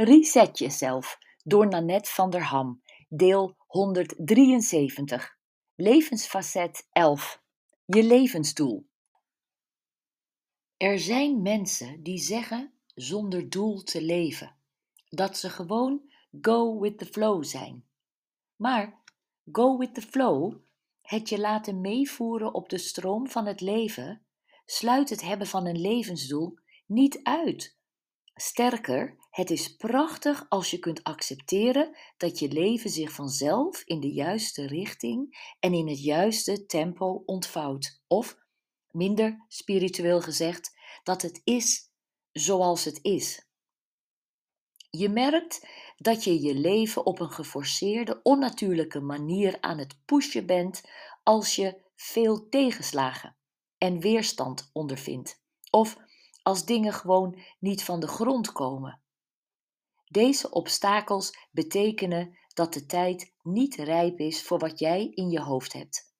Reset jezelf door Nanette van der Ham, deel 173, levensfacet 11, je levensdoel. Er zijn mensen die zeggen zonder doel te leven, dat ze gewoon go with the flow zijn. Maar go with the flow, het je laten meevoeren op de stroom van het leven, sluit het hebben van een levensdoel niet uit. Sterker, het is prachtig als je kunt accepteren dat je leven zich vanzelf in de juiste richting en in het juiste tempo ontvouwt. Of, minder spiritueel gezegd, dat het is zoals het is. Je merkt dat je je leven op een geforceerde, onnatuurlijke manier aan het pushen bent als je veel tegenslagen en weerstand ondervindt. Of als dingen gewoon niet van de grond komen. Deze obstakels betekenen dat de tijd niet rijp is voor wat jij in je hoofd hebt.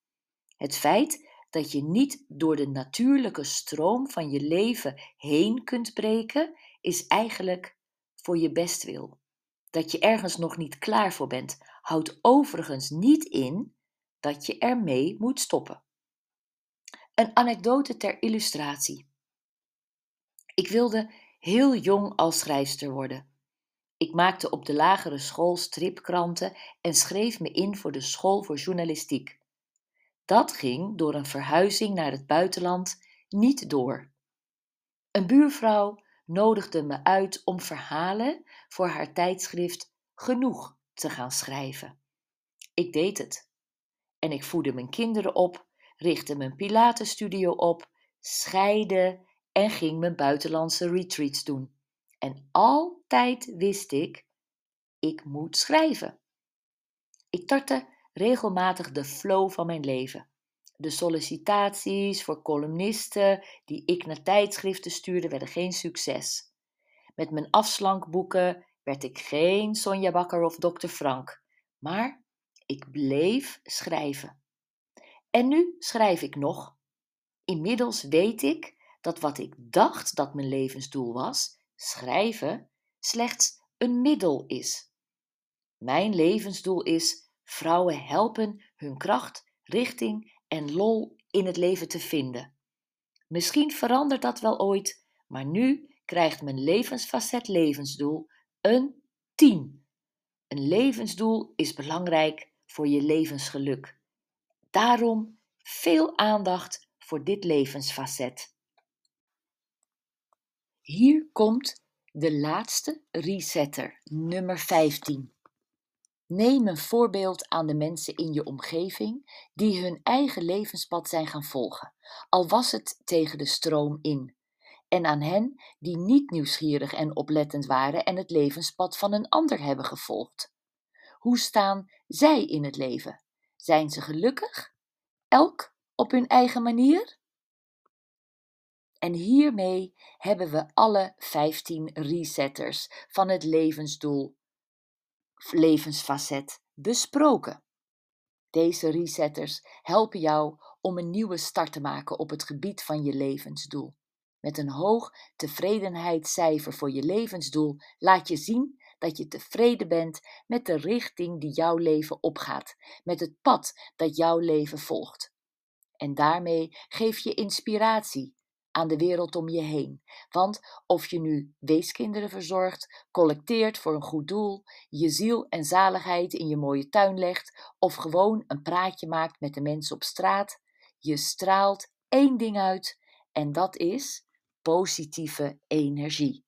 Het feit dat je niet door de natuurlijke stroom van je leven heen kunt breken, is eigenlijk voor je bestwil. Dat je ergens nog niet klaar voor bent, houdt overigens niet in dat je ermee moet stoppen. Een anekdote ter illustratie. Ik wilde heel jong als schrijfster worden. Ik maakte op de lagere school stripkranten en schreef me in voor de school voor journalistiek. Dat ging door een verhuizing naar het buitenland niet door. Een buurvrouw nodigde me uit om verhalen voor haar tijdschrift Genoeg te gaan schrijven. Ik deed het. En ik voedde mijn kinderen op, richtte mijn Pilatenstudio op, scheide en ging mijn buitenlandse retreats doen. En altijd wist ik, ik moet schrijven. Ik tartte regelmatig de flow van mijn leven. De sollicitaties voor columnisten die ik naar tijdschriften stuurde werden geen succes. Met mijn afslankboeken werd ik geen Sonja Bakker of Dr. Frank, maar ik bleef schrijven. En nu schrijf ik nog. Inmiddels weet ik dat wat ik dacht dat mijn levensdoel was, schrijven, slechts een middel is. Mijn levensdoel is vrouwen helpen hun kracht, richting en lol in het leven te vinden. Misschien verandert dat wel ooit, maar nu krijgt mijn levensfacet levensdoel een 10. Een levensdoel is belangrijk voor je levensgeluk. Daarom veel aandacht voor dit levensfacet. Hier komt de laatste resetter, nummer 15. Neem een voorbeeld aan de mensen in je omgeving die hun eigen levenspad zijn gaan volgen, al was het tegen de stroom in. En aan hen die niet nieuwsgierig en oplettend waren en het levenspad van een ander hebben gevolgd. Hoe staan zij in het leven? Zijn ze gelukkig? Elk op hun eigen manier? En hiermee hebben we alle 15 resetters van het levensdoel, levensfacet besproken. Deze resetters helpen jou om een nieuwe start te maken op het gebied van je levensdoel. Met een hoog tevredenheidscijfer voor je levensdoel laat je zien dat je tevreden bent met de richting die jouw leven opgaat, met het pad dat jouw leven volgt. En daarmee geef je inspiratie aan de wereld om je heen. Want of je nu weeskinderen verzorgt, collecteert voor een goed doel, je ziel en zaligheid in je mooie tuin legt, of gewoon een praatje maakt met de mensen op straat, je straalt één ding uit en dat is positieve energie.